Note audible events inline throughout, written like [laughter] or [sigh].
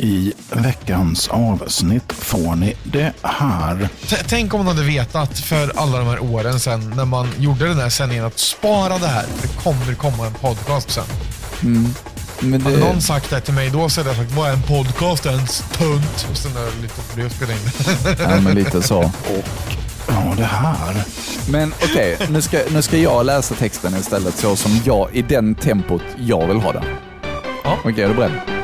I veckans avsnitt får ni det här. T- Tänk om man hade vetat för alla de här åren sen när man gjorde den här sändningen att spara det här. för Det kommer komma en podcast sen. Men Hade det, någon sagt det till mig då så hade jag sagt, vad är en podcast ens? Tunt. Och sen är det lite för det spela in. [laughs] ja, men lite så. Och ja, det här. Men okej, nu, ska, nu ska jag läsa texten istället så som jag, i den tempot jag vill ha den. Ja. Okej, är du beredd?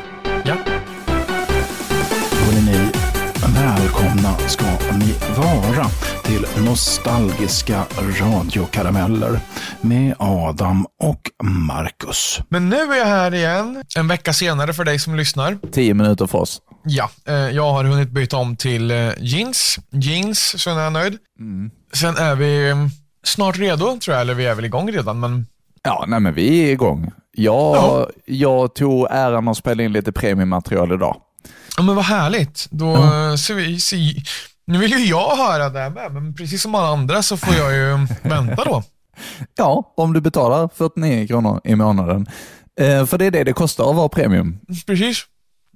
Vara till nostalgiska radiokarameller med Adam och Marcus. Men nu är jag här igen, en vecka senare för dig som lyssnar. Tio minuter för oss. Ja, eh, jag har hunnit byta om till eh, jeans. Jeans, så är jag nöjd. Sen är vi eh, snart redo, tror jag, eller vi är väl igång redan, men Ja, nej men vi är igång. Jag, Ja. jag tog äran att spela in lite premiummaterial idag. Ja, men vad härligt. Då Ja. ser vi, ser, nu vill ju jag höra det här med, men precis som alla andra så får jag ju [laughs] vänta då. Ja, om du betalar 49 kronor i månaden. Eh, för det är det det kostar att vara premium. Precis.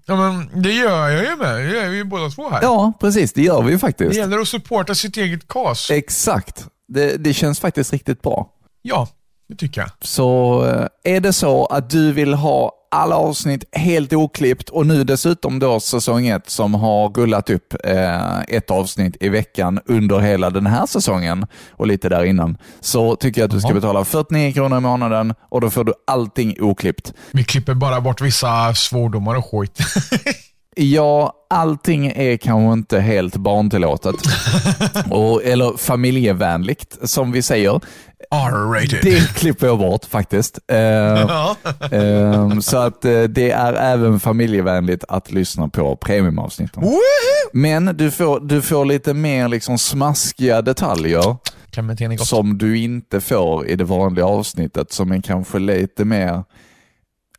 Ja, men det gör jag ju med. Det gör vi ju båda två här. Ja, precis. Det gör vi ju Det faktiskt. gäller att supporta sitt eget kas. Exakt. Det, det känns faktiskt riktigt bra. Ja, det tycker jag. Så eh, är det så att du vill ha alla avsnitt helt oklippt och nu dessutom då säsong ett som har rullat upp eh, ett avsnitt i veckan under hela den här säsongen och lite där innan, så tycker jag att du ska betala 49 kronor i månaden och då får du allting oklippt. Vi klipper bara bort vissa svordomar och skit. [laughs] Ja, allting är kanske inte helt barntillåtet. [laughs] och, eller familjevänligt, som vi säger. R-rated. Det klipper jag bort faktiskt. Eh, [laughs] Ja. Ehm, så att eh, det är även familjevänligt att lyssna på premiumavsnitten. Woohoo! Men du får, du får lite mer liksom smaskiga detaljer som du inte får i det vanliga avsnittet som är kanske lite mer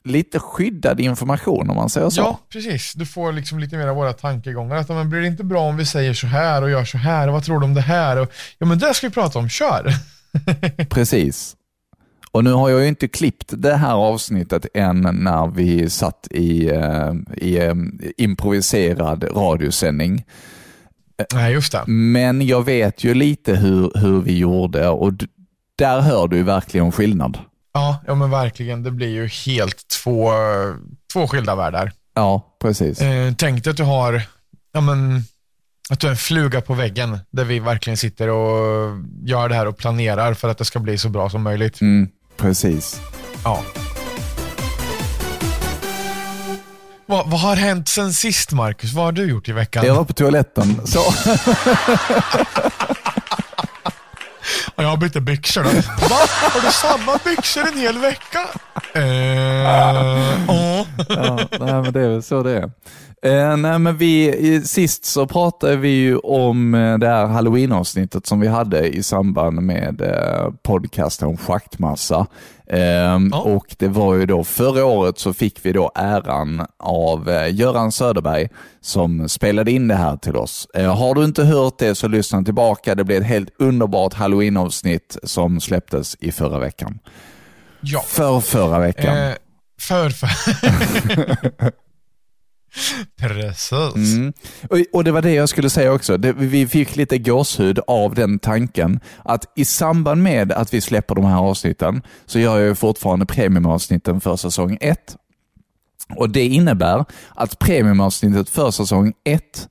lite skyddad information om man säger så. Ja, precis. Du får liksom lite mer av våra tankegångar. Att, men blir det inte bra om vi säger så här och gör så här? Och vad tror du om det här? Och, ja, men det ska vi prata om. Kör! [laughs] Precis. Och nu har jag ju inte klippt det här avsnittet än när vi satt i, eh, i eh, improviserad radiosändning. Nej, just det. Men jag vet ju lite hur, hur vi gjorde och där hör du verkligen skillnad. Ja, ja, men verkligen. Det blir ju helt två, två skilda världar. Ja, precis. Eh, tänk dig att du har, ja men, att du är en fluga på väggen där vi verkligen sitter och gör det här och planerar för att det ska bli så bra som möjligt. Mm, precis. Ja. Vad, vad har hänt sen sist, Marcus? Vad har du gjort i veckan? Jag var på toaletten. Så. [laughs] Ja, jag har bytt byxor då. Va? Har du samma byxor en hel vecka? Eh, ja. Ja, nej, men det är väl så det är. Eh, nej, men vi, sist så pratade vi ju om eh, det här halloween-avsnittet som vi hade i samband med eh, podcasten Schaktmassa. Eh, Och det var ju då förra året så fick vi då äran av eh, Göran Söderberg som spelade in det här till oss. Eh, har du inte hört det så lyssna tillbaka. Det blev ett helt underbart halloween-avsnitt som släpptes i förra veckan. ja. För förra veckan. Eh, för, för. [laughs] Precis. Mm. Och, och det var det jag skulle säga också. Det, vi fick lite gåshud av den tanken att i samband med att vi släpper de här avsnitten så gör jag fortfarande premiumavsnitten för säsong 1. Och Det innebär att premiumavsnittet för säsong 1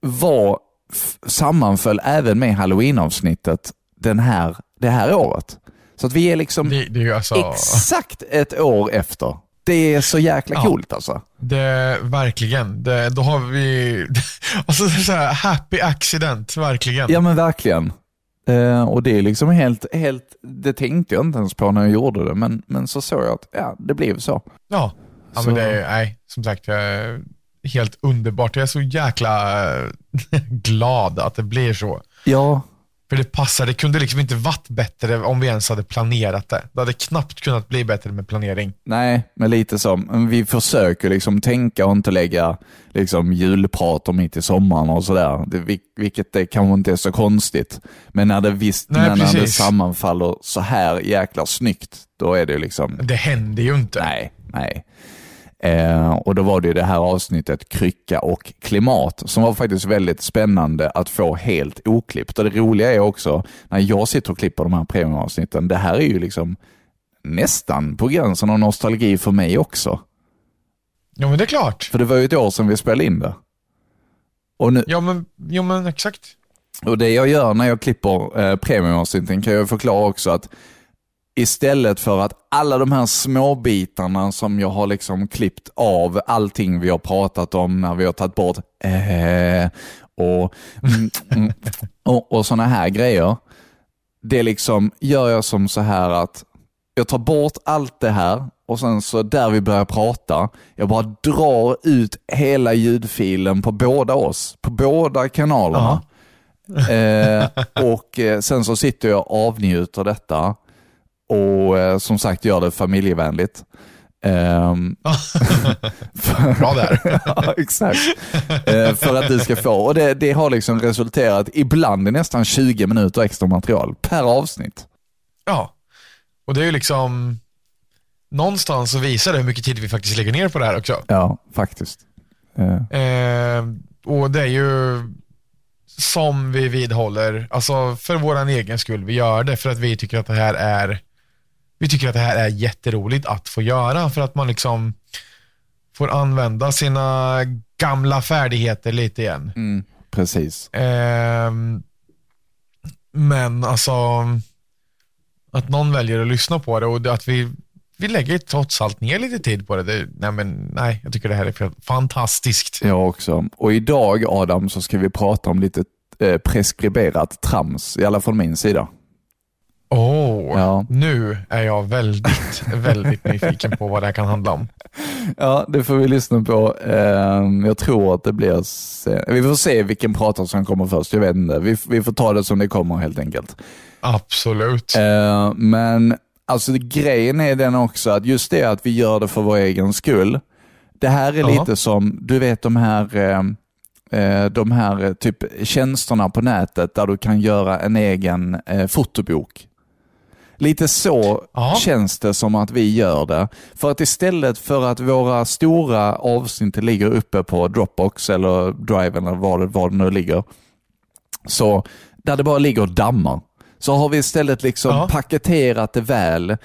var, f- sammanföll även med halloween-avsnittet den här, det här året. Så att vi är liksom Det, det är alltså, exakt ett år efter. Det är så jäkla Ja. coolt alltså. det, verkligen. Det, då har vi, [laughs] alltså så här, happy accident, verkligen. Ja men verkligen. Eh, och det är liksom helt, helt, det tänkte jag inte ens på när jag gjorde det, men, men så såg jag att ja, det blev så. Ja, ja Så- men det är, nej, som sagt, helt underbart. Jag är så jäkla [laughs] glad att det blir så. Ja, För det passar, det kunde liksom inte varit bättre om vi ens hade planerat det. Det hade knappt kunnat bli bättre med planering. nej, men lite så. Vi försöker liksom tänka och inte lägga liksom julprater mitt i sommaren och sådär. Det- vil- Vilket det kanske inte är så konstigt. Men när det, visst, Nej, när det sammanfaller så här jäkla snyggt, då är det liksom, Det händer ju inte. nej, nej. Eh, och då var det det här avsnittet krycka och klimat som var faktiskt väldigt spännande att få helt oklippt. Och det roliga är också när jag sitter och klipper de här premiumavsnitten, det här är ju liksom nästan på gränsen av nostalgi för mig också. Ja, men det är klart. För det var ju ett år sedan vi spelade in det. Och nu, Ja, men, jo, men exakt. och det jag gör när jag klipper eh, premiumavsnitten kan jag förklara också att istället för att alla de här små bitarna som jag har liksom klippt av allting vi har pratat om när vi har tagit bort eh, och, mm, mm, och, och sådana här grejer. Det liksom gör jag som så här att jag tar bort allt det här och sen så där vi börjar prata, jag bara drar ut hela ljudfilen på båda oss, på båda kanalerna. Eh, och eh, sen så sitter jag och avnjuter detta och eh, som sagt gör det familjevänligt. Ehm, [laughs] Bra där. [laughs] ja, exakt. Eh, för att du ska få, och det, det har liksom resulterat ibland i nästan 20 minuter extra material per avsnitt. Ja, och det är ju liksom, någonstans så visar det hur mycket tid vi faktiskt lägger ner på det här också. Ja, faktiskt. Eh, Eh, och det är ju som vi vidhåller, alltså för vår egen skull, vi gör det för att vi tycker att det här är vi tycker att det här är jätteroligt att få göra för att man liksom får använda sina gamla färdigheter lite igen. mm, precis. Ehm, men alltså, att någon väljer att lyssna på det och att vi, vi lägger trots allt ner lite tid på det. det nej, men, nej, jag tycker det här är fantastiskt. Jag också. Och idag Adam så ska vi prata om lite eh, preskriberat trams, i alla fall min sida. Åh, Ja. nu är jag väldigt, [laughs] väldigt nyfiken på vad det här kan handla om. Ja, det får vi lyssna på. Ehm, jag tror att det blir... Se- vi får se vilken pratare som kommer först. Jag vet inte. Vi, får ta det som det kommer helt enkelt. Absolut. Eh, men alltså grejen är den också att just det att vi gör det för vår egen skull. Det här är Ja. lite som, du vet de här, eh, eh, de här eh, typ tjänsterna på nätet där du kan göra en egen eh, fotobok. Lite så Ja. känns det som att vi gör det. För att istället för att våra stora avsnitt ligger uppe på Dropbox eller Drive eller var det, var det nu ligger, så där det bara ligger dammar, så har vi istället liksom Ja. paketerat det väl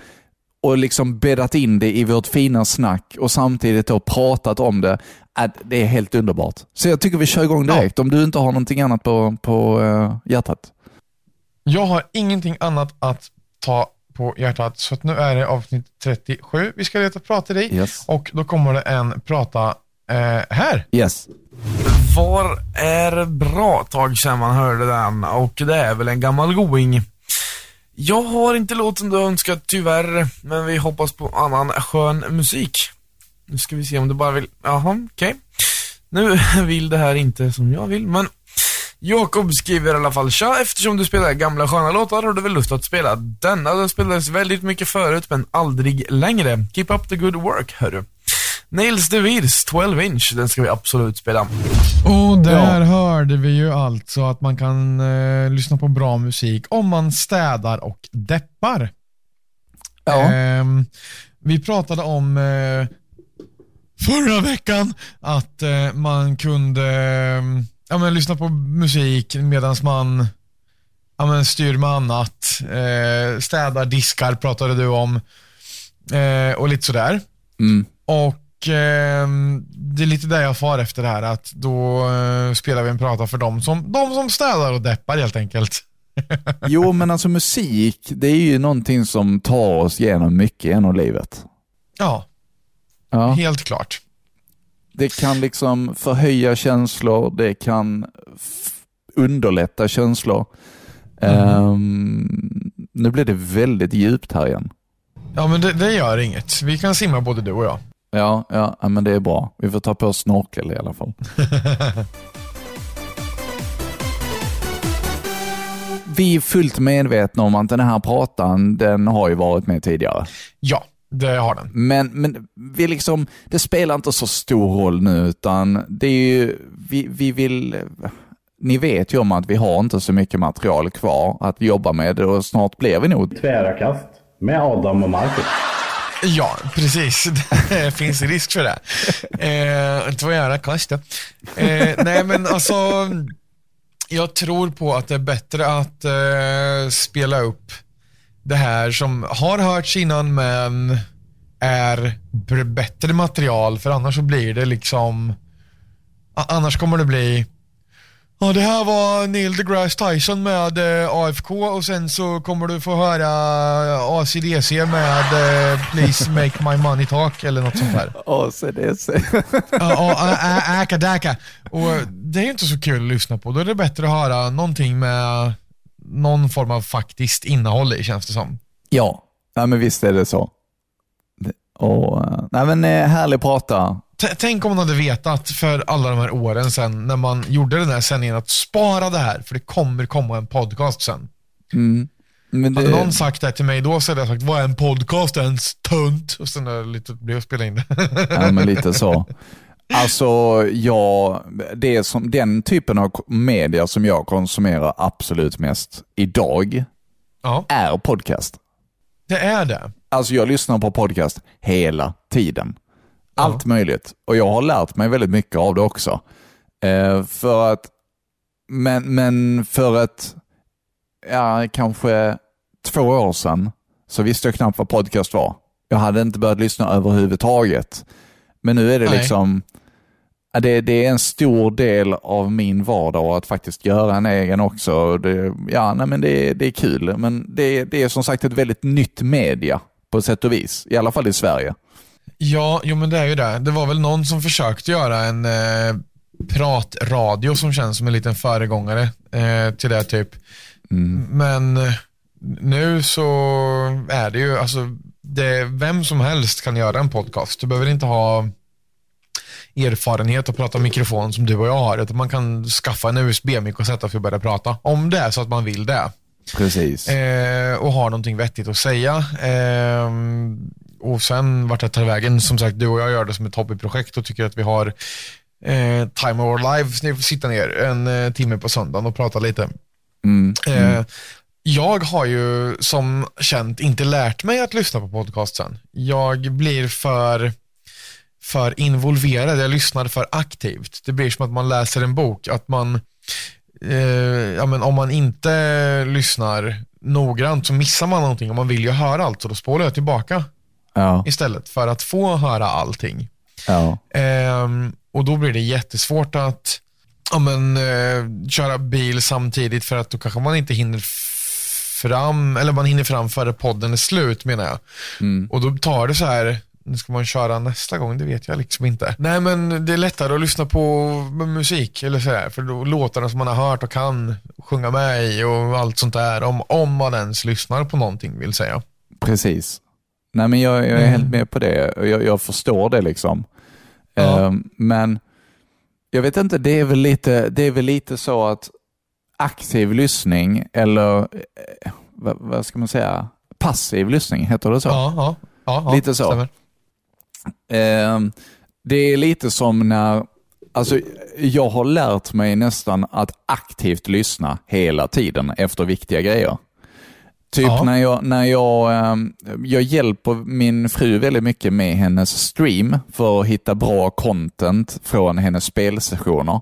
och liksom bäddat in det i vårt fina snack och samtidigt då pratat om det. Äh, Det är helt underbart. Så jag tycker vi kör igång direkt om du inte har någonting annat på, på eh, hjärtat. Jag har ingenting annat att ta på hjärtat, så att nu är det avsnitt 37 vi ska leta prata i. Yes. Och då kommer det en prata eh, här. Yes. Var är bra tag sedan man hörde den och det är väl en gammal going. Jag har inte låten du önskat tyvärr, men vi hoppas på annan skön musik. Nu ska vi se om det bara vill, jaha, okej. Nu [laughs] vill det här inte som jag vill, men Jakob skriver i alla fall Tja, eftersom du spelar gamla sköna låtar har du väl lust att spela denna? Den spelades väldigt mycket förut, men aldrig längre. Keep up the good work, hörru. Nails DeVries 12 inch, den ska vi absolut spela. Och där hörde vi ju alltså att man kan eh, lyssna på bra musik om man städar och deppar. Ja. Ehm, vi pratade om eh, förra veckan att eh, man kunde eh, ja, men, lyssna på musik medan man ja, men, styr med annat. Eh, städar, diskar pratade du om eh, och lite sådär. Mm. Och ehm, det är lite där jag far efter det här, att då eh, spelar vi en prata för dem som, de som städar och deppar helt enkelt. [laughs] Jo, men alltså musik, det är ju någonting som tar oss igenom mycket genom livet. Ja, Ja. helt klart. Det kan liksom förhöja känslor, det kan underlätta känslor. Ehm, nu blir det väldigt djupt här igen. Ja, men det, det gör inget. Vi kan simma både du och jag. Ja, ja, ja, men det är bra. Vi får ta på oss snorkel i alla fall. [laughs] Vi är fullt medvetna om att den här pratan, den har ju varit med tidigare. Ja, det har den. Men, men vi liksom, det spelar inte så stor roll nu, utan det är ju, vi, vi vill, ni vet ju om att vi har inte så mycket material kvar att jobba med och snart blir vi nog Tvära kast med Adam och Marcus. Ja, precis. [laughs] Det finns risk för det. Eh, två jävla kast eh, Nej, men alltså, jag tror på att det är bättre att eh, spela upp det här som har hörts innan, men är bättre material, för annars så blir det liksom, annars kommer det bli Ja, det här var Neil deGrasse Tyson med eh, AFK och sen så kommer du få höra ACDC med eh, Please make my money talk eller något sånt där. [laughs] ACDC. ja, Akadaka. Och det är ju inte så kul att lyssna på. Då är det bättre att höra någonting med någon form av faktiskt innehåll i, känns det som. Ja, nej, men visst är det så. Och, nej, men eh, härlig prata. Tänk om man hade vetat för alla de här åren sen när man gjorde den här sändningen att spara det här, för det kommer komma en podcast sen. Mm. Men det... Hade någon sagt det till mig då så hade jag sagt, vad är en podcast ens? Tunt. Och sen blev att spela in det. ja, men lite så. [laughs] Alltså, ja, det är som, den typen av media som jag konsumerar absolut mest idag ja. är podcast. Det är det. Alltså jag lyssnar på podcast hela tiden. Allt ja. möjligt. Och jag har lärt mig väldigt mycket av det också. Eh, för att, men, men för ett, ja, kanske två år sedan så visste jag knappt vad podcast var. Jag hade inte börjat lyssna överhuvudtaget. Men nu är det Nej. liksom, det, det, är en stor del av min vardag att faktiskt göra en egen också. Det, ja, nej, men det, det är kul, men det, det är som sagt ett väldigt nytt media på sätt och vis. I alla fall i Sverige. Ja, jo men det är ju det. Det var väl någon som försökte göra en eh, pratradio som känns som en liten föregångare eh, till det typ. Mm. Men eh, nu så är det ju, alltså, det, vem som helst kan göra en podcast. Du behöver inte ha erfarenhet att prata mikrofon som du och jag har. Utan man kan skaffa en USB-mick och sätta sig och börja prata. Om det är så att man vill det. Precis. Eh, och har någonting vettigt att säga. Eh, och sen vart det tar vägen, som sagt, du och jag gör det som ett hobbyprojekt och tycker att vi har eh, Time of Our Lives, sitta ner en eh, timme på söndagen och prata lite. Mm, mm. Eh, jag har ju som känt inte lärt mig att lyssna på podcasten. Jag blir för, för involverad, jag lyssnar för aktivt. Det blir som att man läser en bok, att man eh, ja, men om man inte lyssnar noggrant så missar man någonting och man vill ju höra allt så då spolar jag tillbaka ja. istället för att få höra allting. Ja. Ehm, och då blir det jättesvårt att ja, men, eh, köra bil samtidigt för att då kanske man inte hinner fram, eller man hinner fram före podden är slut menar jag. Mm. Och då tar det så här, nu ska man köra nästa gång, det vet jag liksom inte. Nej men det är lättare att lyssna på musik eller så här, för då låtarna som man har hört och kan sjunga med i och allt sånt där, om, om man ens lyssnar på någonting vill säga. Precis. Nej men jag, jag är mm. helt med på det. Jag, jag förstår det liksom. Ja. Uh, men jag vet inte, det är, väl lite, det är väl lite så att aktiv lyssning eller eh, vad, vad, ska man säga, passiv lyssning, heter det så? Ja, ja, ja, lite så. Uh, det är lite som när, alltså jag har lärt mig nästan att aktivt lyssna hela tiden efter viktiga grejer. Typ ja. när, jag, när jag, ehm, jag hjälper min fru väldigt mycket med hennes stream för att hitta bra content från hennes spelsessioner.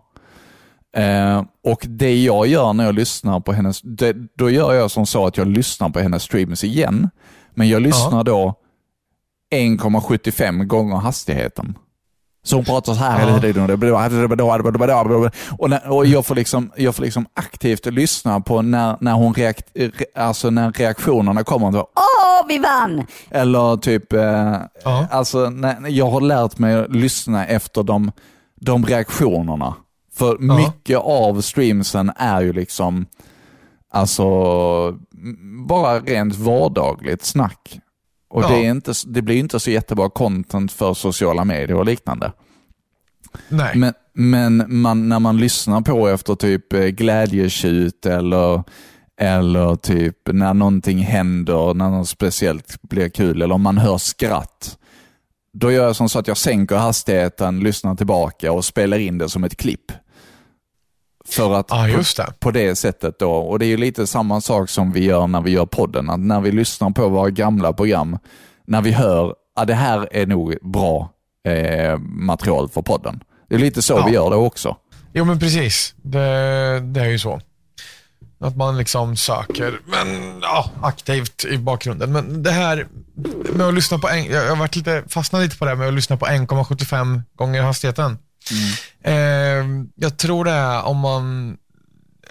Eh, och det jag gör när jag lyssnar på hennes, det, då gör jag som så att jag lyssnar på hennes streams igen. Men jag lyssnar ja. då 1,75 gånger hastigheten. Så hon pratar så här hela tiden. Och, när, och jag, får liksom, jag får liksom aktivt lyssna på när, när, hon reakt, alltså när reaktionerna kommer. Så, Åh, vi vann! Eller typ, eh, alltså, när, jag har lärt mig att lyssna efter de, de reaktionerna. För ja. mycket av streamsen är ju liksom, alltså, bara rent vardagligt snack. Och ja. det, är inte, det blir inte så jättebra content för sociala medier och liknande. Nej. Men, men man, när man lyssnar på efter typ eh, glädjetjut eller, eller typ när någonting händer, när något speciellt blir kul eller om man hör skratt. Då gör jag som så att jag sänker hastigheten, lyssnar tillbaka och spelar in det som ett klipp. För att ah, på, det. på det sättet då, och det är ju lite samma sak som vi gör när vi gör podden, att när vi lyssnar på våra gamla program, när vi hör ja, det här är nog bra eh, material för podden. Det är lite så Ja. vi gör det också. Jo men precis, det, det är ju så. Att man liksom söker, men ja, aktivt i bakgrunden. Men det här med att lyssna på, en, jag har varit lite, fastnat lite på det här med att lyssna på 1,75 gånger hastigheten. Eh, jag tror det är om man,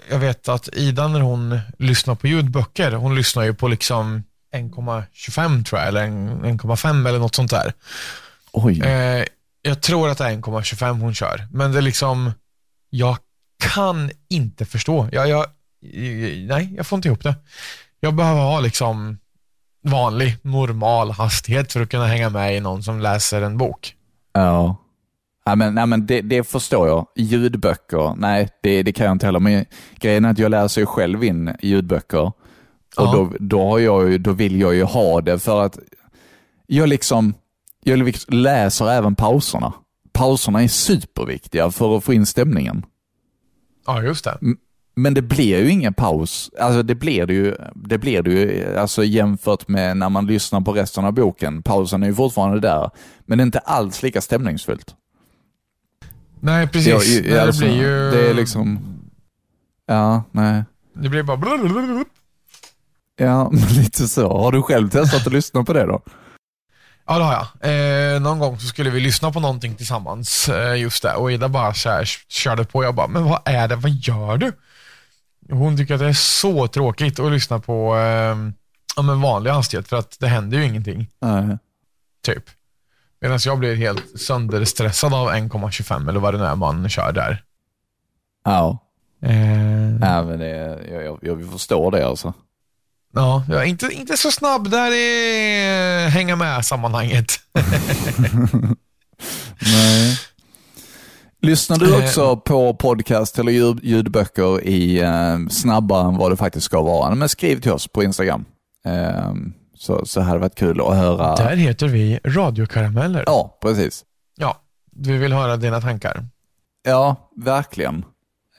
jag vet att Ida när hon lyssnar på ljudböcker, hon lyssnar ju på liksom 1,25 tror jag, eller en- 1,5 eller något sånt där. Oj. Eh, jag tror att det är 1,25 hon kör, men det är liksom, jag kan inte förstå. Jag, jag, nej, jag får inte ihop det. Jag behöver ha liksom vanlig, normal hastighet för att kunna hänga med i någon som läser en bok. Ja. Ja, men, nej, men det, det förstår jag. Ljudböcker, nej det, det kan jag inte heller. Men grejen är att jag läser ju själv in ljudböcker. Och Ja. då, då, har jag ju, då vill jag ju ha det för att jag liksom, jag liksom läser även pauserna. Pauserna är superviktiga för att få in stämningen. Ja, just det. Men det blir ju ingen paus. Alltså det blir det ju, det blir det ju alltså jämfört med när man lyssnar på resten av boken. Pausen är ju fortfarande där, men det är inte alls lika stämningsfullt. Nej, precis. Ja, Nej, i- alltså, det blir ju... Det är liksom... Ja, nej. Det blir bara... blablabla. Ja, [laughs] men lite så. Har du själv testat att lyssna på det då? Ja, det har jag. Eh, någon gång så skulle vi lyssna på någonting tillsammans, eh, just det. Och Ida bara så här, körde på. Jag bara, men vad är det? Vad gör du? Hon tycker att det är så tråkigt att lyssna på eh, ja, men vanlig hastighet för att det händer ju ingenting, Nej. typ. Medan jag blir helt sönderstressad av 1,25 eller vad det nu är man kör där. Ja. Eh, Nej, men det, jag, jag, jag förstår det alltså. ja, jag är inte, inte så snabb där i hänga med sammanhanget. [laughs] Nej. Lyssnar du Eh. också på podcast eller ljud, ljudböcker i eh, snabbare än vad det faktiskt ska vara? Men skriv till oss på Instagram. Eh, så, så hade det varit kul att höra. Där heter vi radiokarameller. Ja, precis. Ja, vi vill höra dina tankar. Ja, verkligen.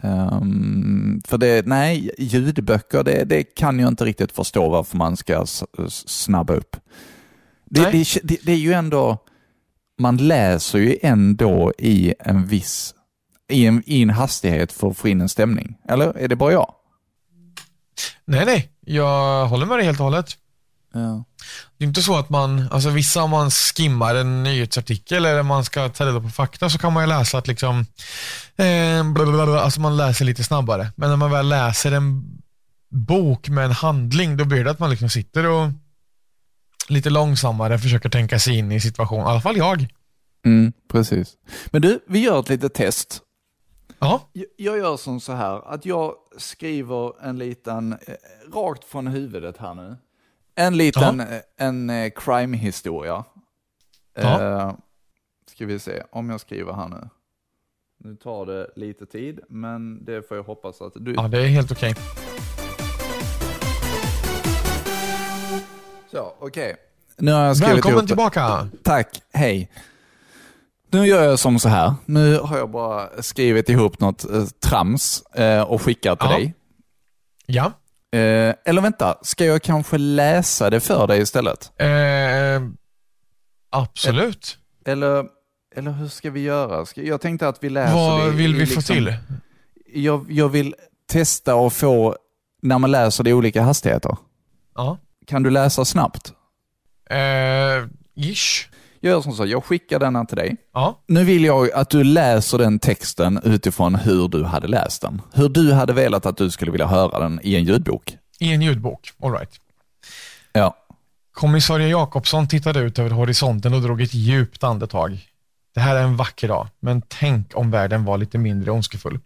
Ehm, för det, nej, ljudböcker, det, det kan jag inte riktigt förstå varför man ska snabba upp. Det, det, det är ju ändå, man läser ju ändå i en viss, i en, i en hastighet för att få in en stämning. Eller är det bara jag? Nej, nej. Jag håller med dig helt och hållet. Ja. Det är inte så att man, alltså vissa om man skimmar en nyhetsartikel eller man ska ta reda på fakta så kan man ju läsa att liksom, eh, blablabla, alltså man läser lite snabbare. Men när man väl läser en bok med en handling, då blir det att man liksom sitter och lite långsammare försöker tänka sig in i situationen. I alla fall jag. Mm, precis. Men du, vi gör ett litet test. Ja, Jag- Jag gör som så här, att jag skriver en liten, eh, rakt från huvudet här nu, en liten eh, en eh, crime-historia. Eh, ska vi se, om jag skriver här nu. Nu tar det lite tid, men det får jag hoppas att du... ja det är helt okej. Så, okej. Nu har jag skrivit Välkommen ihop tillbaka. Tack, hej. Nu gör jag som så här. Nu har jag bara skrivit ihop något eh, trams och skickat till Ja. dig. Ja. Eh, eller vänta, ska jag kanske läsa det för dig istället? Eh, absolut. Eller, eller hur ska vi göra? Jag tänkte att vi läser Vad det vill vi få liksom- till? Jag, jag vill testa och få, när man läser det i olika hastigheter. Ja. Kan du läsa snabbt? Eh, ish. Jag gör som så, jag skickar denna till dig. Ja. Nu vill jag att du läser den texten utifrån hur du hade läst den. Hur du hade velat att du skulle vilja höra den i en ljudbok. I en ljudbok. All right. Ja. Kommissarie Jakobsson tittade ut över horisonten och drog ett djupt andetag. Det här är en vacker dag, men tänk om världen var lite mindre ondskefull.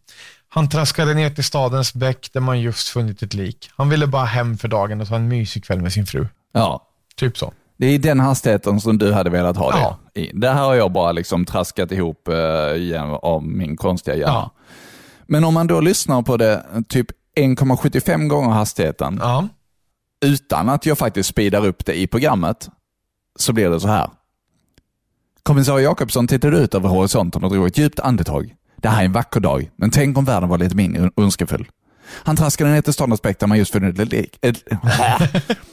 Han traskade ner till stadens bäck där man just funnit ett lik. Han ville bara hem för dagen och ta en mysig kväll med sin fru. ja. Typ så. Det är den hastigheten som du hade velat ha Ja. det i. Det här har jag bara liksom traskat ihop eh, av min konstiga hjärna. Ja. Men om man då lyssnar på det typ 1,75 gånger hastigheten Ja. utan att jag faktiskt speedar upp det i programmet så blir det så här. Kommissarie Jakobsson tittade ut över horisonten och drog ett djupt andetag. Det här är en vacker dag, men tänk om världen var lite mindre ondskefull. Han traskade ner till stadens bäck där man just funnit ett lik. Ett,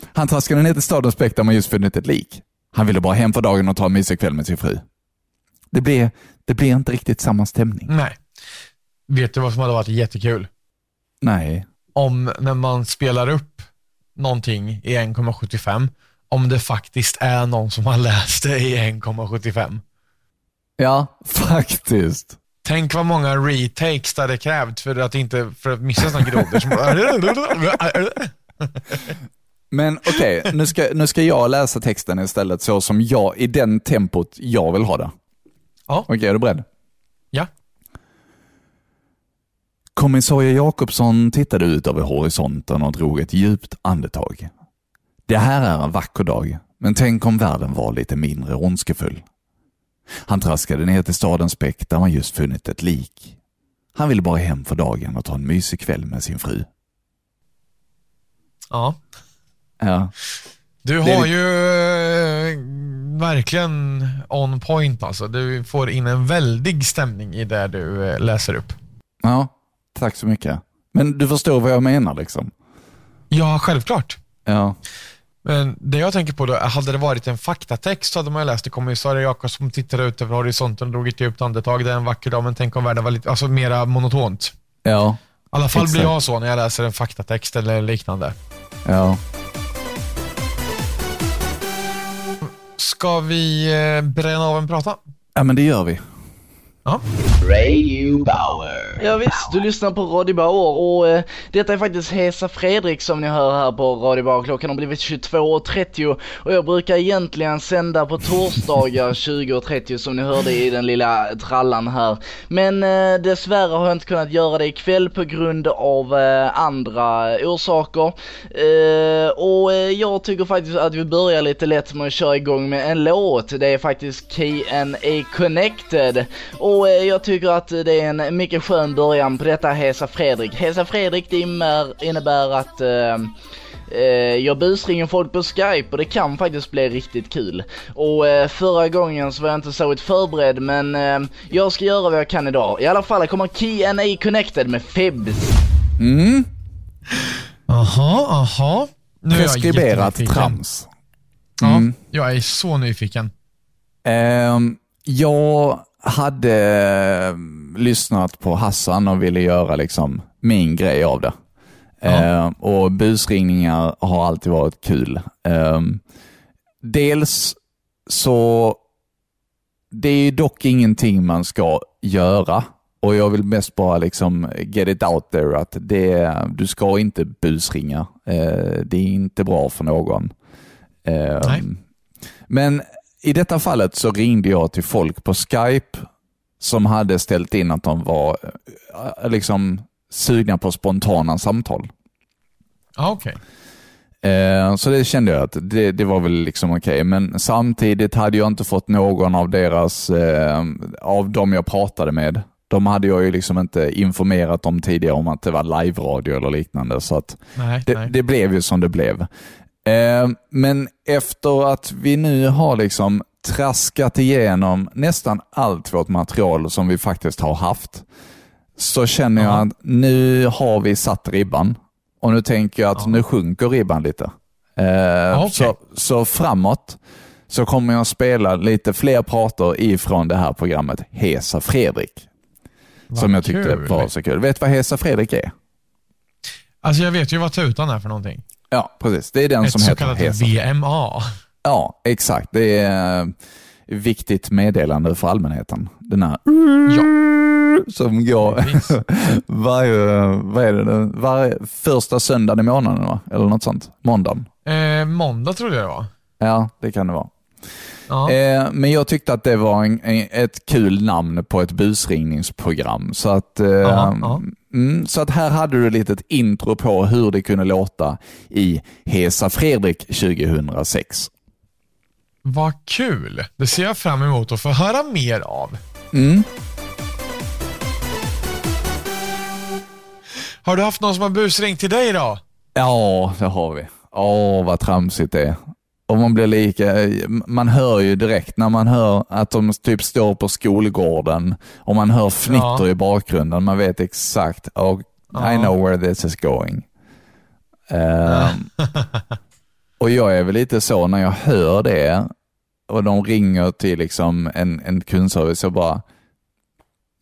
[laughs] han traskade ner till stadens bäck där man just funnit ett lik. Han ville bara hem för dagen och ta en mysig kväll med sin fru. Det blir, det blir inte riktigt samma stämning. Nej. Vet du vad som hade varit jättekul? Nej. Om när man spelar upp någonting i 1,75, om det faktiskt är någon som har läst det i 1,75. Ja, [laughs] faktiskt. Tänk vad många retakes det hade krävt för att inte för att missa sådana grodor Men okej, nu, ska, nu ska jag läsa texten istället så som jag, i den tempot jag vill ha det. Ja. Okej, är du beredd? Ja. Kommissarie Jakobsson tittade ut över horisonten och drog ett djupt andetag. Det här är en vacker dag, men tänk om världen var lite mindre ondskefull. Han traskade ner till stadens bäck där man just funnit ett lik. Han ville bara hem för dagen och ta en mysig kväll med sin fru. ja. Ja, Du har ju eh, verkligen on point alltså. Du får in en väldig stämning i det du eh, läser upp. ja tack så mycket. Men du förstår vad jag menar liksom? Ja, självklart. Ja, Men det jag tänker på då, hade det varit en faktatext så hade man ju läst det. Kommissarie Jakobsson tittade ut över horisonten och drog ett djupt andetag. Det är en vacker dag, men tänk om världen var lite, alltså mera monotont. ja, I alla fall blir jag så när jag läser en faktatext eller liknande. ja. Ska vi eh, bränna av en prata? Ja, men det gör vi. Ja. Radio Bauer. Ja visst, du lyssnar på Radio Bauer och eh, detta är faktiskt Hesa Fredrik som ni hör här på Radio Bauer. Klockan har blivit 22.30 och jag brukar egentligen sända på torsdagar [laughs] 20.30 som ni hörde i den lilla trallan här. Men eh, dessvärre har jag inte kunnat göra det ikväll på grund av eh, andra orsaker. Eh, och eh, jag tycker faktiskt att vi börjar lite lätt med att köra igång med en låt. Det är faktiskt KNA Connected. Och eh, jag tycker att det är en mycket skön början på detta Hesa Fredrik. Hesa Fredrik det innebär, att eh, eh, jag busringer folk på Skype och det kan faktiskt bli riktigt kul. Och eh, förra gången så var jag inte så förberedd men eh, jag ska göra vad jag kan idag. I alla fall det kommer KNA Connected med Fibs. Mm. Aha, aha. Nu är jag Preskriberat jättenyfiken. trams. Ja, Mm. jag är så nyfiken. Ehm, jag hade eh, lyssnat på Hassan och ville göra liksom min grej av det. Ehm, och busringningar har alltid varit kul. Ehm, dels så, det är ju dock ingenting man ska göra. Och jag vill mest bara liksom get it out there att det, du ska inte busringa. Eh, det är inte bra för någon. Nej. Men i detta fallet så ringde jag till folk på Skype som hade ställt in att de var eh, liksom sugna på spontana samtal. Ja, okej. Eh, Så det kände jag att det, det var väl liksom okej, men samtidigt hade jag inte fått någon av deras, eh, av dem jag pratade med, de hade jag ju liksom inte informerat om tidigare om att det var live-radio eller liknande, så att Nej, det, nej. det blev ju som det blev. Eh, men efter att vi nu har liksom traskat igenom nästan allt vårt material som vi faktiskt har haft, så känner jag Ja. att nu har vi satt ribban och nu tänker jag att Ja. nu sjunker ribban lite. Eh, okej. så, så framåt så kommer jag spela lite fler prator ifrån det här programmet Hesa Fredrik. Vad som jag tyckte kul. var så kul. Vet du vad Hesa Fredrik är? Alltså jag vet ju vad tutan är för någonting. Ja, precis. Det är den Ett som så heter kallat Hesa VMA. Ja, exakt. Det är eh, viktigt meddelande för allmänheten. Den här Ja, som går [laughs] varje, vad är det, varje första söndagen i månaden va? Eller något sånt. Måndagen. Eh, måndag trodde jag det var. Ja, det kan det vara. Ja. Eh, men jag tyckte att det var en, en, ett kul namn på ett busringningsprogram. Så att, eh, Ja, ja. Mm, så att här hade du ett litet intro på hur det kunde låta i Hesa Fredrik 2006. Vad kul. Det ser jag fram emot att få höra mer av. Mm. Har du haft någon som har busringt till dig då? Ja, det har vi. Åh, vad tramsigt det är. Och man blir lika, man hör ju direkt när man hör att de typ står på skolgården och man hör fnitter Ja. i bakgrunden. Man vet exakt, oh, I Ja. know where this is going. Ehm, [laughs] och jag är väl lite så när jag hör det, och de ringer till liksom en, en kundservice och bara,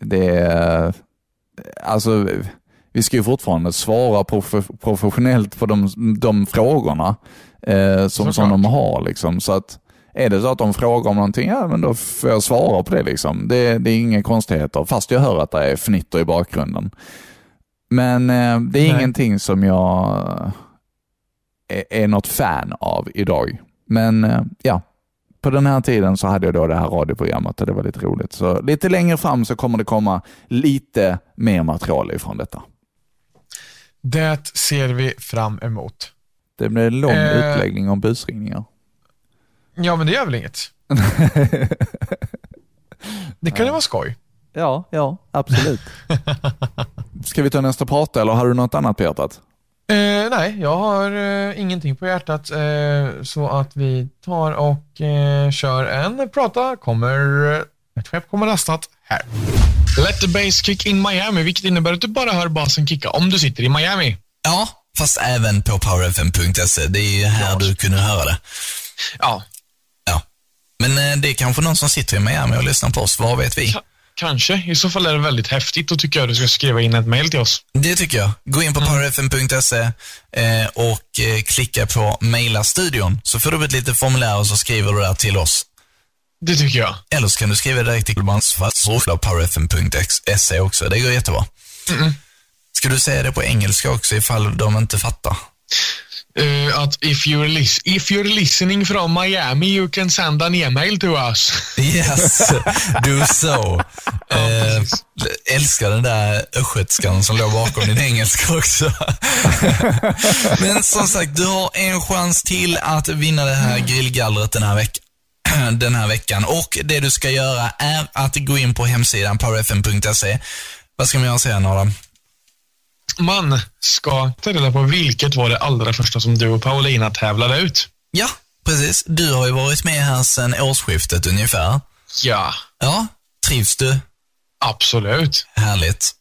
det är, alltså vi ska ju fortfarande svara prof professionellt på de, de frågorna eh, som, som de har. Liksom. Så att är det så att de frågar om någonting, ja men då får jag svara på det. Liksom. Det, det är inga konstigheter, fast jag hör att det är fnitter i bakgrunden. Men eh, det är Nej. ingenting som jag är, är något fan av idag. Men eh, ja, på den här tiden så hade jag då det här radioprogrammet och det var lite roligt. Så lite längre fram så kommer det komma lite mer material ifrån detta. Det ser vi fram emot. Det blir en lång Eh. utläggning om busringningar. Ja, men det gör väl inget. [laughs] Det kan ju vara skoj. ja, ja, absolut. [laughs] Ska vi ta nästa prata eller har du något annat på hjärtat? Eh, nej, jag har eh, ingenting på hjärtat. Eh, så att vi tar och eh, kör en prata. Kommer, eh, ett skepp kommer lastat här. Let the bass kick in Miami, vilket innebär att du bara hör basen kicka om du sitter i Miami. Ja, fast även på powerfm.se. Det är ju här du kunde höra det. Ja, Ja. Men eh, det är kanske någon som sitter i Miami och lyssnar på oss. Vad vet vi? ka- kanske. I så fall är det väldigt häftigt och tycker jag du ska skriva in ett mail till oss. Det tycker jag. Gå in på powerfm.se eh, och eh, klicka på mejla studion så får du ett litet formulär och så skriver du där till oss. Det tycker jag. Eller så kan du skriva direkt till powerfm.se också. Det går jättebra. Ska du säga det på engelska också ifall de inte fattar? Eh, att if you're, lis- if you're listening from Miami you can send an email to us. Yes, [laughs] do so. eh, älskar den där östgötskan som låg bakom din engelska också. [laughs] Men som sagt, du har en chans till att vinna det här grillgallret den här, veck [clears throat] den här veckan. Och det du ska göra är att gå in på hemsidan powerfm.se. Vad ska man göra sedan Adam? Man ska ta reda på vilket var det allra första som du och Paulina tävlade ut. Ja, precis. Du har ju varit med här sedan årsskiftet ungefär. Ja, Ja, trivs du? absolut. Härligt.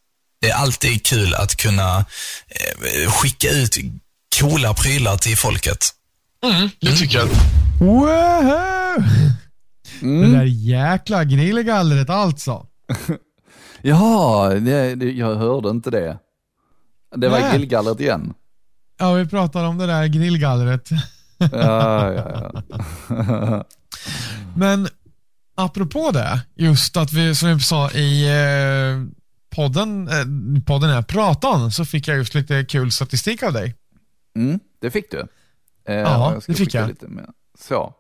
Det är alltid kul att kunna eh, skicka ut coola prylar till folket. Mm, det tycker jag. Wow! Det där jäkla grillgallret alltså. [laughs] Ja, det, det, jag hörde inte det. Det var Nej. grillgallret igen. Ja, vi pratar om det där grillgallret. Ja, ja, ja. [laughs] Men apropå det, just att vi, som vi sa i eh, podden, eh, podden är pratan, så fick jag just lite kul statistik av dig. Mm, det fick du. Eh, Ja, det fick jag. Lite mer. Så.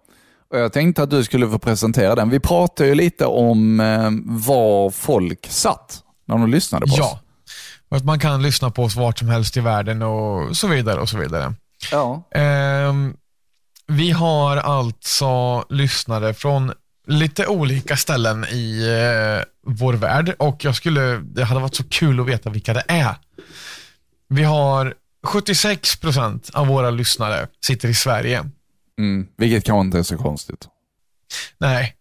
Och jag tänkte att du skulle få presentera den. Vi pratade ju lite om eh, var folk satt när de lyssnade på oss. Och att man kan lyssna på oss vart som helst i världen och så vidare och så vidare. Ja. Ehm, vi har alltså lyssnare från lite olika ställen i eh, vår värld och jag skulle, det hade varit så kul att veta vilka det är. Vi har 76% av våra lyssnare sitter i Sverige. Mm, vilket kanske inte är så konstigt. Nej,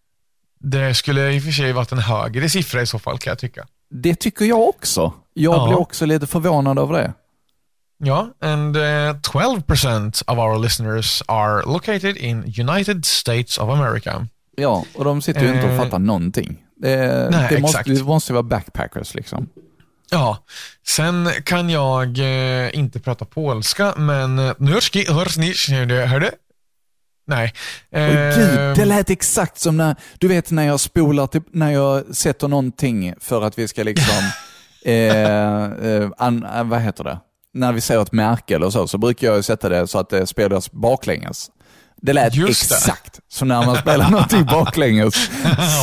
det skulle i och för sig varit en högre siffra i så fall kan jag tycka. Det tycker jag också. Jag Ja. blir också lite förvånad över det. Ja, and uh, 12% of our listeners are located in United States of America. Ja, och de sitter ju inte och Eh, fattar någonting. Det, nej, det, måste, det måste vara backpackers liksom. Ja, sen kan jag eh, inte prata polska, men eh, nurski, hörsni, hörde? Nej. Eh, Gud, det lät exakt som när, du vet när jag spolar, till, när jag sätter någonting för att vi ska liksom, [laughs] eh, eh, an, eh, vad heter det? När vi säger ett märke eller så, så brukar jag sätta det så att det spelas baklänges. Det lät Just det. exakt som när man spelar [laughs] någonting baklänges.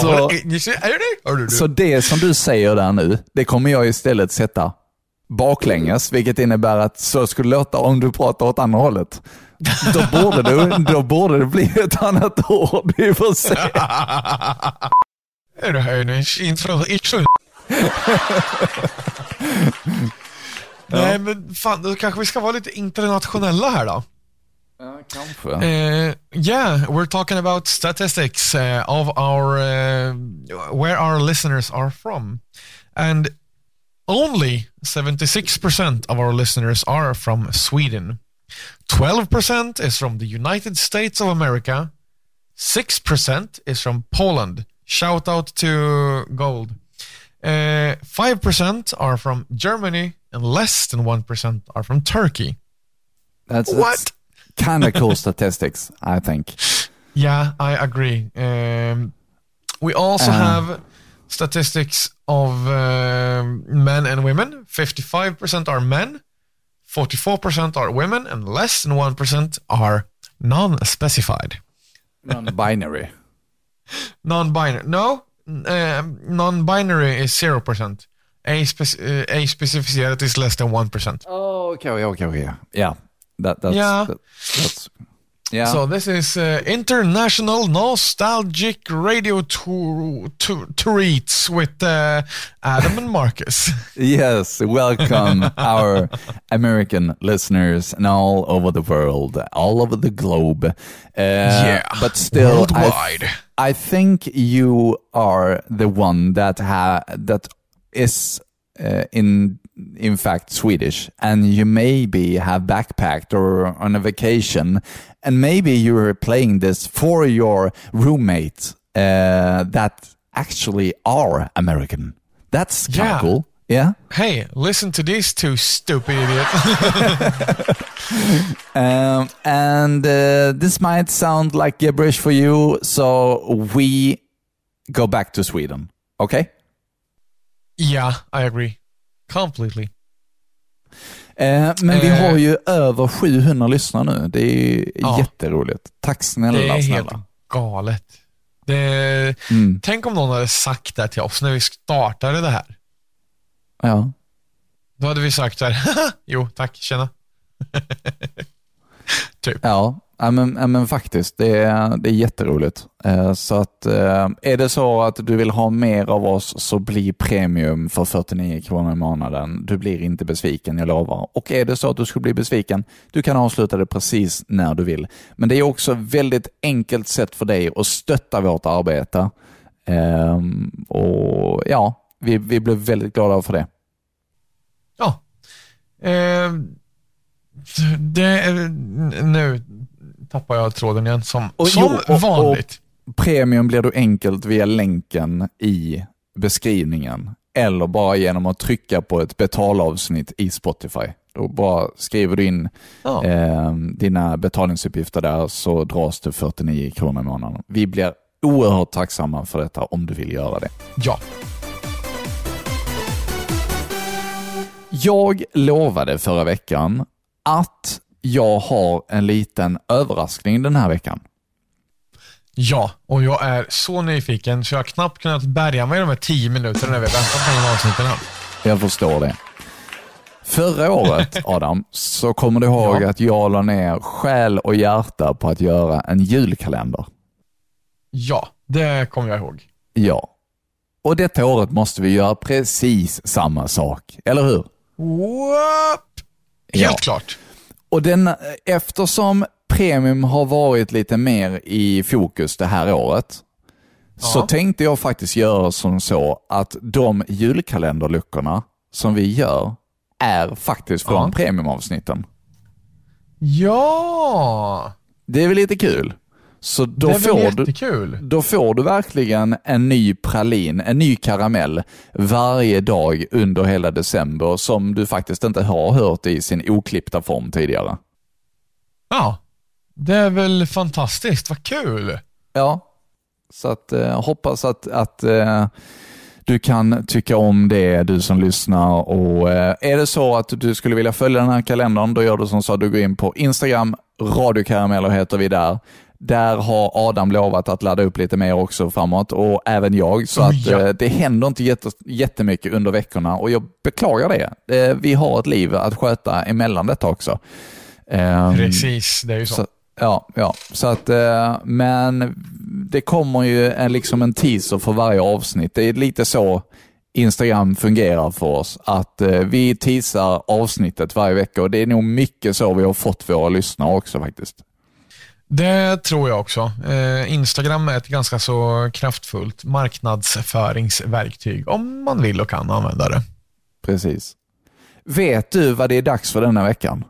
Så, du? så det som du säger där nu, det kommer jag istället sätta baklänges, vilket innebär att så skulle det låta om du pratar åt andra hållet. Då borde det, då borde det bli ett annat ord. Vi får se. [laughs] Är det här en intro? intro? [laughs] Nej, men fan, då kanske vi ska vara lite internationella här då. Ja, kanske. Uh, yeah, we're talking about statistics uh, of our uh, where our listeners are from, and only 76% of our listeners are from Sweden. 12% is from the United States of America. 6% is from Poland. Shout out to Gold. Uh, 5% are from Germany and less than 1% are from Turkey. That's, What? kind of cool [laughs] statistics, I think. Yeah, I agree. Um, we also Uh. have statistics of um, men and women. 55% are men, 44% are women, and less than 1% are non-specified. Non-binary. [laughs] Non-binary. No, um, non-binary is 0%. A-spec- uh, A-specificerat is less than 1%. Oh, okay, okay, okay. Yeah, that, that's, Yeah. that- that's, yeah. So this is uh, international nostalgic radio tour, treats with uh, Adam and Marcus. [laughs] Yes, welcome our American listeners and all over the world, all over the globe. Uh, Yeah, but still, worldwide. I, I think you are the one that ha- that is uh, in in fact Swedish, and you maybe have backpacked or on a vacation, and maybe you are playing this for your roommate uh, that actually are American. That's kind of Yeah. cool. Yeah. hey, listen to these two stupid idiots. [laughs] Um, and uh, this might sound like gibberish for you, so we go back to Sweden. Okay? Yeah, I agree. Completely. Eh, men vi Eh. har ju över 700 lyssnare nu. Det är Ja. jätteroligt. Tack snälla, Det är helt snälla. galet. Det, Mm. Tänk om någon hade sagt det till oss när vi startade det här. Ja. Då hade vi sagt så här, [laughs] "Haha, jo tack, tjena. [laughs] typ. Ja, ja, men, ja, men faktiskt. Det är, det är jätteroligt. Eh, Så att eh, är det så att du vill ha mer av oss så bli premium för 49 kronor i månaden. Du blir inte besviken, jag lovar. Och är det så att du skulle bli besviken, du kan avsluta det precis när du vill. Men det är också ett väldigt enkelt sätt för dig att stötta vårt arbete. Ehm, och ja, vi, vi blir väldigt glada för det. Ja. Eh, det nu tappar jag tråden igen som, Och som jo, och- vanligt. Premium blir du enkelt via länken i beskrivningen eller bara genom att trycka på ett betalavsnitt i Spotify. Då bara skriver du in Ja. eh, dina betalningsuppgifter där så dras det 49 kronor i månaden. Vi blir oerhört tacksamma för detta om du vill göra det. ja. Jag lovade förra veckan att jag har en liten överraskning den här veckan. Ja, och jag är så nyfiken så jag har knappt kunnat bärga mig de här tio minuterna när vi väntat på den här avsnitten. Jag förstår det. Förra året, [laughs] Adam, så kommer du ihåg Ja. att jag la ner själ och hjärta på att göra en julkalender. Ja, det kommer jag ihåg. Ja. Och detta året måste vi göra precis samma sak, eller hur? What? Helt Ja. klart. Och den, eftersom premium har varit lite mer i fokus det här året, så Ja. tänkte jag faktiskt göra som så att de julkalenderluckorna som vi gör är faktiskt från Ja. premiumavsnitten. Ja, Det är väl lite kul? Så då får, du, då får du verkligen en ny pralin, en ny karamell varje dag under hela december som du faktiskt inte har hört i sin oklippta form tidigare. Ja, det är väl fantastiskt. Vad kul. Ja, så att eh, hoppas att, att eh, du kan tycka om det, du som lyssnar. Och eh, Är det så att du skulle vilja följa den här kalendern, då gör du som så att du går in på Instagram, radiokarameller heter vi där. Där har Adam lovat att ladda upp lite mer också framåt och även jag. Så att ja. eh, det händer inte jätte, jättemycket under veckorna och jag beklagar det. Eh, vi har ett liv att sköta emellan detta också. Ehm, Precis, det är ju så. så, ja, ja, så att, eh, men det kommer ju en, liksom en teaser för varje avsnitt. Det är lite så Instagram fungerar för oss. Att vi teasar avsnittet varje vecka och det är nog mycket så vi har fått våra lyssnare också faktiskt. Det tror jag också. Eh, Instagram är ett ganska så kraftfullt marknadsföringsverktyg om man vill och kan använda det. Precis. Vet du vad det är dags för denna veckan?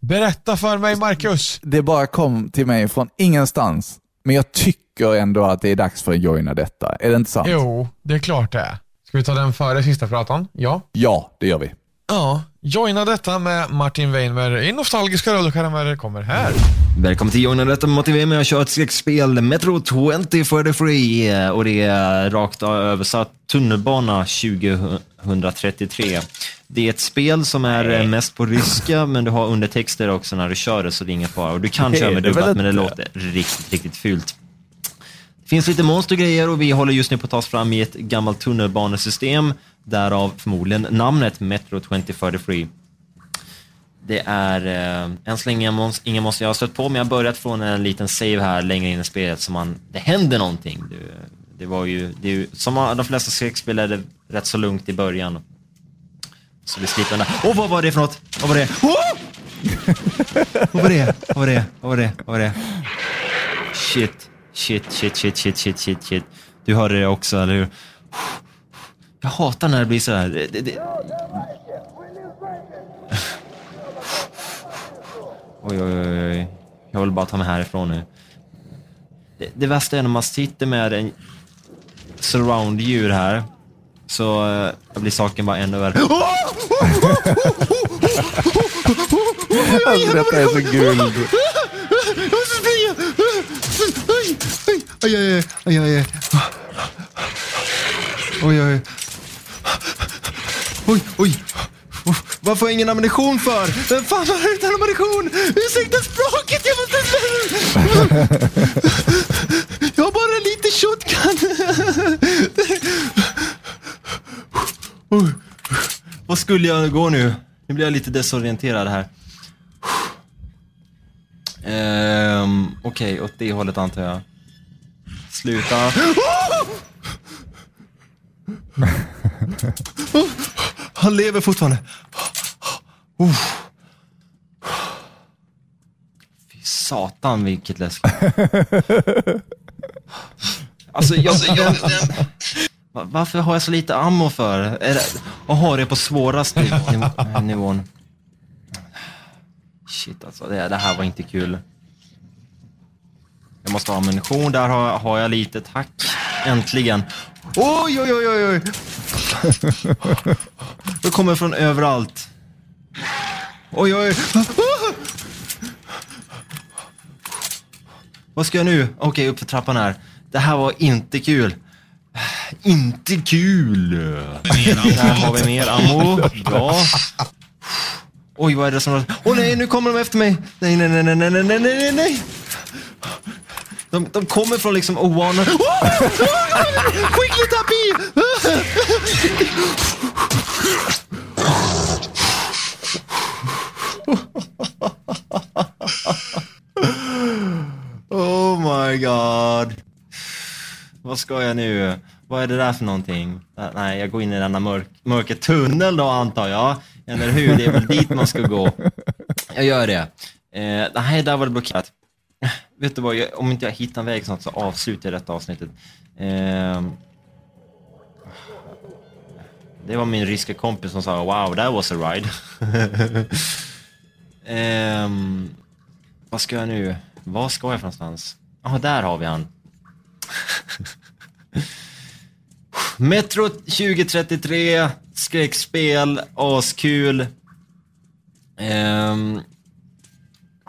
Berätta för mig, Marcus. Det bara kom till mig från ingenstans. Men jag tycker ändå att det är dags för att joina detta. Är det inte sant? Jo, det är klart det är. Ska vi ta den före sista pratan? Ja. Ja, det gör vi. Ja, joina detta med Martin Weinberg i nostalgiska rullskärmar kommer här. Välkommen till Joina detta Motivera mig att köra ett skräckspel, Metro 2043 och det är rakt översatt tunnelbana 2033. Det är ett spel som är mest på ryska, men du har undertexter också när du kör det, så det är ingen fara. Och du kan köra med dubbat, men det låter riktigt, riktigt fult. Det finns lite monstergrejer och vi håller just nu på att ta oss fram i ett gammalt tunnelbanesystem, därav förmodligen namnet Metro 2043. Det är eh, än så länge ingen monster jag har stött på, men jag har börjat från en liten save här längre in i spelet, så man, det händer någonting. Det, det var ju, det är ju, som de flesta skräckspel är det rätt så lugnt i början. Så vi slipper den där. Åh, vad var det för något? Vad var det? Åh! vad var det? Vad var det? Vad var det? Vad var det? Shit, shit, shit, shit, shit, shit, shit, shit. Du hörde det också, eller hur? Jag hatar när det blir så här. Det, det. Oj, oj, oj, oj. Jag vill bara ta mig härifrån nu. Det, det värsta är när man sitter med en surround-djur här, så eh, blir saken bara ännu värre. Alltså detta är så guld. Jag måste springa! Aj, aj, aj, aj, aj, aj. Oj, oj. Oj, oj. Varför har jag ingen ammunition för? Vem fan har utan ammunition? Ursäkta språket, jag måste... [laughs] Jag har bara lite shotgun. [laughs] Oj. Vad skulle jag gå nu? Nu blir jag lite desorienterad här. Ehm, Okej, åt det hållet antar jag. Sluta. [laughs] Han lever fortfarande. Uh. Fy satan vilket läskigt. Alltså jag... jag varför har jag så lite ammo för? Är det, och har det på svåraste nivån. Shit alltså, det, det här var inte kul. Jag måste ha ammunition. Där har, har jag lite. Tack. Äntligen. Oj, oj, oj, oj, oj. Kommer från överallt. Oj, oj. Vad ska jag nu? Okej, okay, upp för trappan här. Det här var inte kul. Inte kul. Där har vi mer ammo. Bra. Oj, vad är det som... Åh oh, nej, nu kommer de efter mig. Nej, nej, nej, nej, nej, nej, nej, nej. De, de kommer från liksom oanade... Oh! Quickly! Oh my god. Vad ska jag nu? Vad är det där för någonting? Nej, jag går in i denna mörk, mörka tunnel då antar jag. Eller hur? Det är väl dit man ska gå. Jag gör det. Eh, nej, där var det blockerat. Vet du vad, jag, om inte jag hittar en väg snart så avslutar jag detta avsnittet. Eh, det var min ryska kompis som sa wow, that was a ride. [laughs] eh, vad ska jag nu? Vad ska jag för någonstans? Ja, där har vi han. [laughs] Metro 2033, skräckspel, askul. Ehm,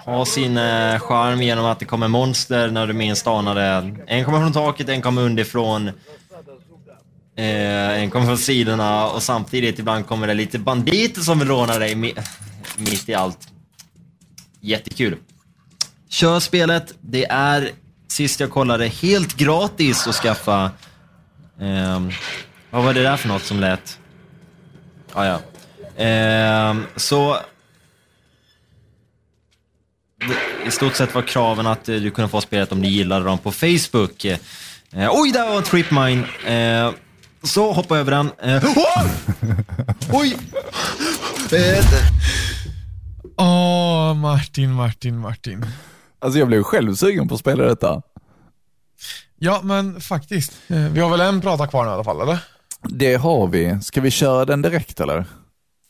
har sin eh, charm genom att det kommer monster när du minst anar det. En kommer från taket, en kommer underifrån. Eh, en kommer från sidorna och samtidigt ibland kommer det lite banditer som vill råna dig mitt i allt. Jättekul. Kör spelet. Det är, sist jag kollade, helt gratis att skaffa. Eh, vad var det där för något som lät? Ah, ja. Eh, så... I stort sett var kraven att eh, du kunde få spelet om du gillade dem på Facebook. Eh, oj, där var en tripmine. Eh, så, hoppa över den. Eh, [laughs] åh! Oj! Åh, Martin, Martin, Martin. Alltså jag blev själv sugen på att spela detta. Ja, men faktiskt. Vi har väl en prata kvar nu i alla fall, eller? Det har vi. Ska vi köra den direkt eller?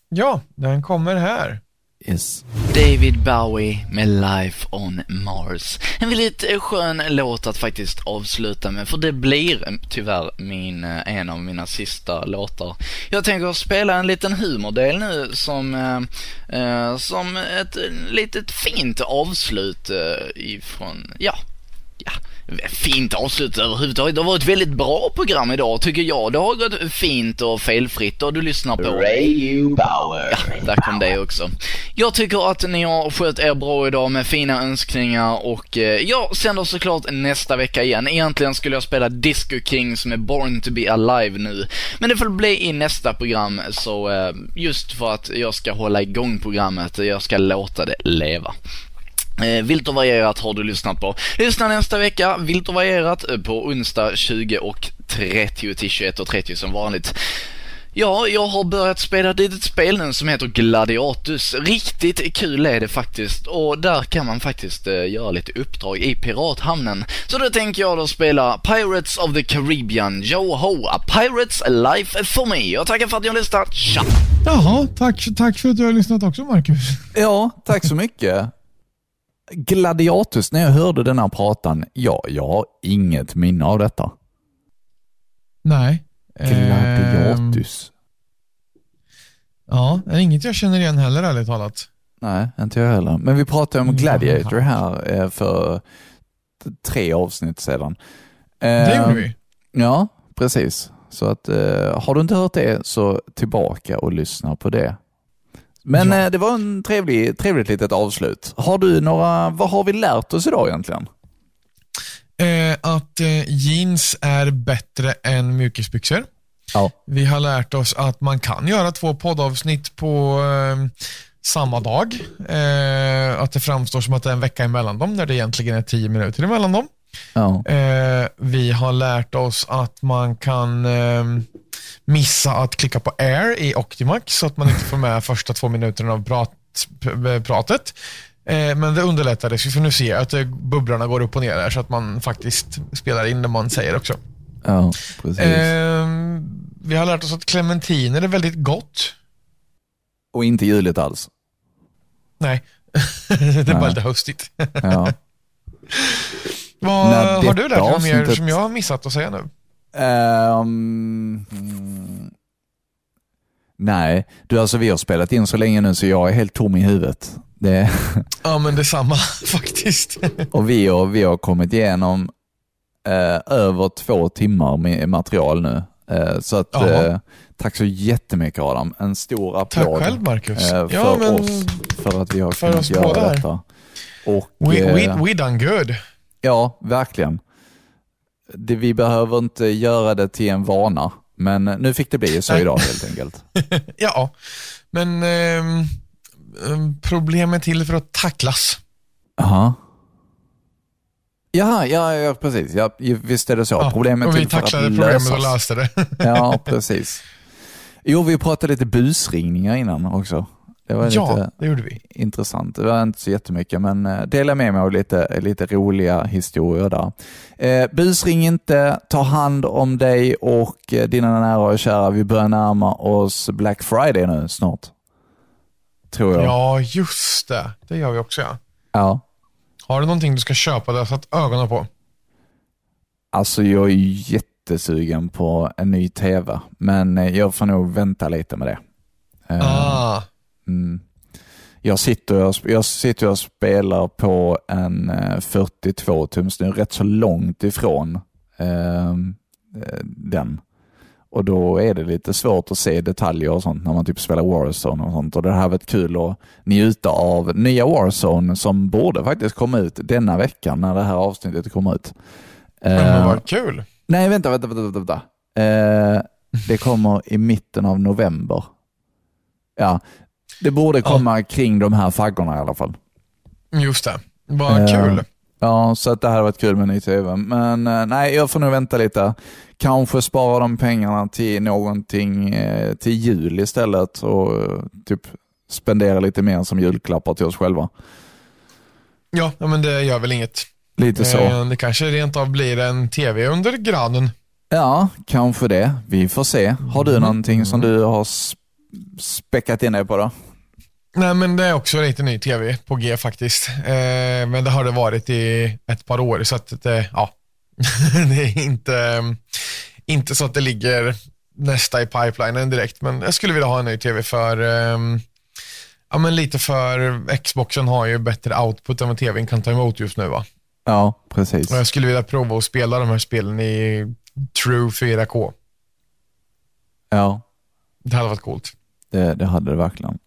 Ja, den kommer här is. David Bowie med Life on Mars. En väldigt eh, skön låt att faktiskt avsluta med, för det blir eh, tyvärr min, eh, en av mina sista låtar. Jag tänker spela en liten humordel nu som, eh, som ett litet fint avslut eh, ifrån, ja, ja, fint avslut överhuvudtaget. Det har varit ett väldigt bra program idag tycker jag. Det har gått fint och felfritt och du lyssnar på Ray Bauer. Ja, där kom det också. Jag tycker att ni har skött er bra idag med fina önskningar och eh, jag sänder såklart nästa vecka igen. Egentligen skulle jag spela Disco King som är Born to be alive nu. Men det får bli i nästa program så eh, just för att jag ska hålla igång programmet, jag ska låta det leva. Eh, vilt och varierat har du lyssnat på. Lyssna nästa vecka, vilt och varierat, eh, på onsdag 20 och 30 till 21 och 30 som vanligt. Ja, jag har börjat spela ett litet spel nu som heter Gladiatus. Riktigt kul är det faktiskt och där kan man faktiskt eh, göra lite uppdrag i pirathamnen. Så då tänker jag då spela Pirates of the Caribbean, Yo Ho, A Pirate's Life for Me. Jag tackar för att ni har lyssnat, tja! Jaha, tack, tack för att du har lyssnat också Marcus. Ja, tack så mycket. Gladiatus, när jag hörde den här pratan, ja, jag har inget minne av detta. Nej. Ehm, Gladiatus. ja, det är inget jag känner igen heller ärligt talat. Nej, inte jag heller. Men vi pratade om Mm, Gladiator här eh, för tre avsnitt sedan. Det Eh, gjorde vi. Ja, precis. Så att eh, har du inte hört det så tillbaka och lyssna på det. Men Ja. eh, det var en trevlig, trevligt litet avslut. Har du några, vad har vi lärt oss idag egentligen? Eh, att eh, jeans är bättre än mjukisbyxor. Ja. Vi har lärt oss att man kan göra två poddavsnitt på eh, samma dag. Eh, att det framstår som att det är en vecka emellan dem, när det egentligen är tio minuter emellan dem. Ja. Eh, vi har lärt oss att man kan missa att klicka på air i Optimax så att man inte får med första två minuterna av prat, p- pratet. Eh, men det underlättades för nu ser jag att eh, bubblorna går upp och ner här så att man faktiskt spelar in det man säger också. ja, precis. Eh, vi har lärt oss att clementiner är väldigt gott. Och inte juligt alls. Nej, [laughs] det är bara lite höstigt. Ja. [laughs] Vad har du lärt dig mer som jag har missat att säga nu? Mm, nej, du alltså vi har spelat in så länge nu så jag är helt tom i huvudet. Det, Ja, men detsamma [laughs] faktiskt. och vi har, vi har kommit igenom eh, över två timmar med material nu. Eh, så att, eh, tack så jättemycket Adam. En stor applåd Tack själv Marcus. eh, för ja, men oss för att vi har kunnat göra detta. Och, we, we, eh, we done good. Ja, verkligen. Det, vi behöver inte göra det till en vana, men nu fick det bli så Nej. idag helt enkelt. [laughs] Ja, men ehm, problem är till för att tacklas. Aha. Jaha, ja, ja precis. Ja, visst är det så. Ja, problemet och vi tacklade problemet och löste det. Ja, [laughs] precis. Jo, vi pratade lite busringningar innan också. Det var ja, lite det gjorde vi. intressant. Det var inte så jättemycket, men eh, dela med mig av lite, lite roliga historier där. Eh, busring inte, ta hand om dig och eh, dina nära och kära. Vi börjar närma oss Black Friday nu snart. Tror jag. Ja, just det. Det gör vi också ja. ja. Har du någonting du ska köpa där satt ögonen på? Alltså jag är jättesugen på en ny TV, men eh, jag får nog vänta lite med det. Ah, Mm. Jag, sitter och, jag sitter och spelar på en eh, 42 tums, nu rätt så långt ifrån ehm, eh, den. Och då är det lite svårt att se detaljer och sånt när man typ spelar Warzone och sånt. Och det har varit kul att njuta av nya Warzone som borde faktiskt komma ut denna veckan när det här avsnittet kommer ut. men Eh, vad kul. Nej, vänta, vänta, vänta. vänta, vänta. Eh, det kommer i mitten av november. Ja, det borde komma kring de här faggorna i alla fall. Just det. Vad kul. Ja, så att det hade varit kul med ny TV. Men eh, nej, jag får nog vänta lite. Kanske spara de pengarna till någonting eh, till jul istället och eh, typ spendera lite mer som julklappar till oss själva. Ja, ja, men det gör väl inget. Lite så. Det kanske rent av blir en tv under granen. Ja, kanske det. Vi får se. Har du Mm. någonting som du har späckat in dig på då? Nej, men det är också lite ny tv på G faktiskt. Eh, men det har det varit i ett par år, så att det, ja. [laughs] det är inte, inte så att det ligger nästa i pipelinen direkt, men jag skulle vilja ha en ny tv för eh, Ja, men lite för Xboxen har ju bättre output än vad tvn kan ta emot just nu va? Ja, precis. Och jag skulle vilja prova att spela de här spelen i true 4K. Ja, Det hade varit coolt. Det, det hade det verkligen.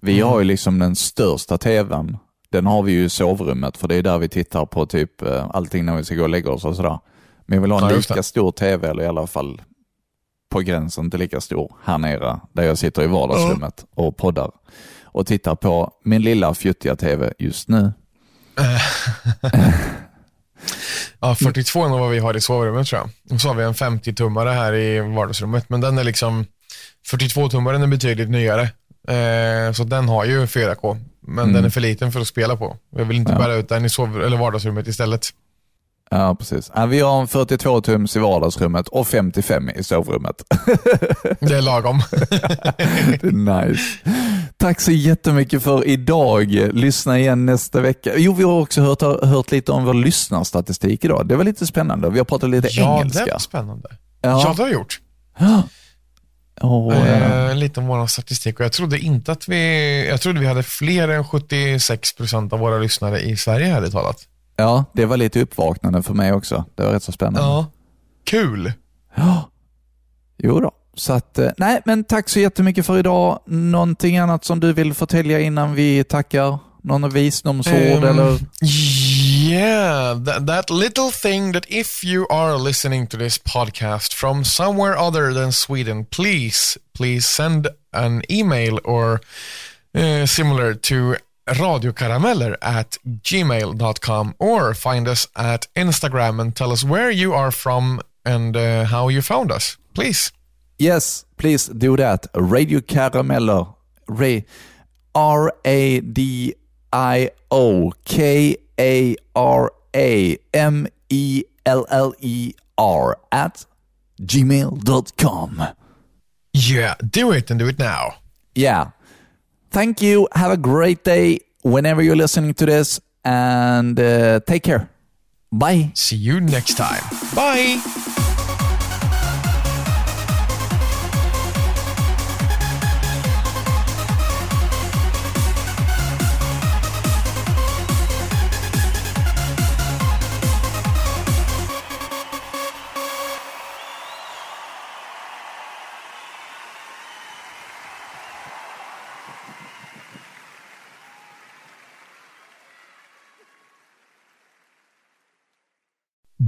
Vi har ju liksom den största tvn. Den har vi ju i sovrummet, för det är där vi tittar på typ eh, allting när vi ska gå och lägga oss och sådär. Men jag vill ha en lika stor tv, eller i alla fall på gränsen till lika stor, här nere, där jag sitter i vardagsrummet och poddar. Och tittar på min lilla fjuttiga tv just nu. [laughs] Ja, 42 är nog vad vi har i sovrummet tror jag. Och så har vi en 50-tummare här i vardagsrummet, men den är liksom 42-tummaren är betydligt nyare. Eh, så den har ju 4K, men den är för liten för att spela på. Jag vill inte Ja. bära ut den i sov- eller vardagsrummet istället. Ja, precis. Ja, vi har en 42 tums i vardagsrummet och 55 i sovrummet. [laughs] Det är lagom. [laughs] Det är nice. Tack så jättemycket för idag. Lyssna igen nästa vecka. Jo, vi har också hört, hört lite om vår lyssnarstatistik idag. Det var lite spännande. Vi har pratat lite ja, engelska. det var spännande. Ja, Ja. det har jag gjort. Och, eh, lite om vår statistik och jag trodde inte att vi, jag trodde vi hade fler än 76% av våra lyssnare i Sverige ärligt talat. ja, det var lite uppvaknande för mig också. Det var rätt så spännande. Ja. Kul. Ja. Jo då. Så att, eh, nej, men tack så jättemycket för idag. Någonting annat som du vill förtälja innan vi tackar? Någon visdomsord Um, eller? Yeah, that, that little thing that if you are listening to this podcast from somewhere other than Sweden, please, please send an email or uh, similar to radiokarameller at gmail.com or find us at Instagram and tell us where you are from and uh, how you found us. Please. Yes, please do that. Radio Carameller. Ra- R-A-D-I-O-K-A-R-A-M-E-L-L-E-R at gmail.com. Yeah, do it and do it now. Yeah. Thank you. Have a great day whenever you're listening to this and uh, take care. Bye. See you next time. Bye.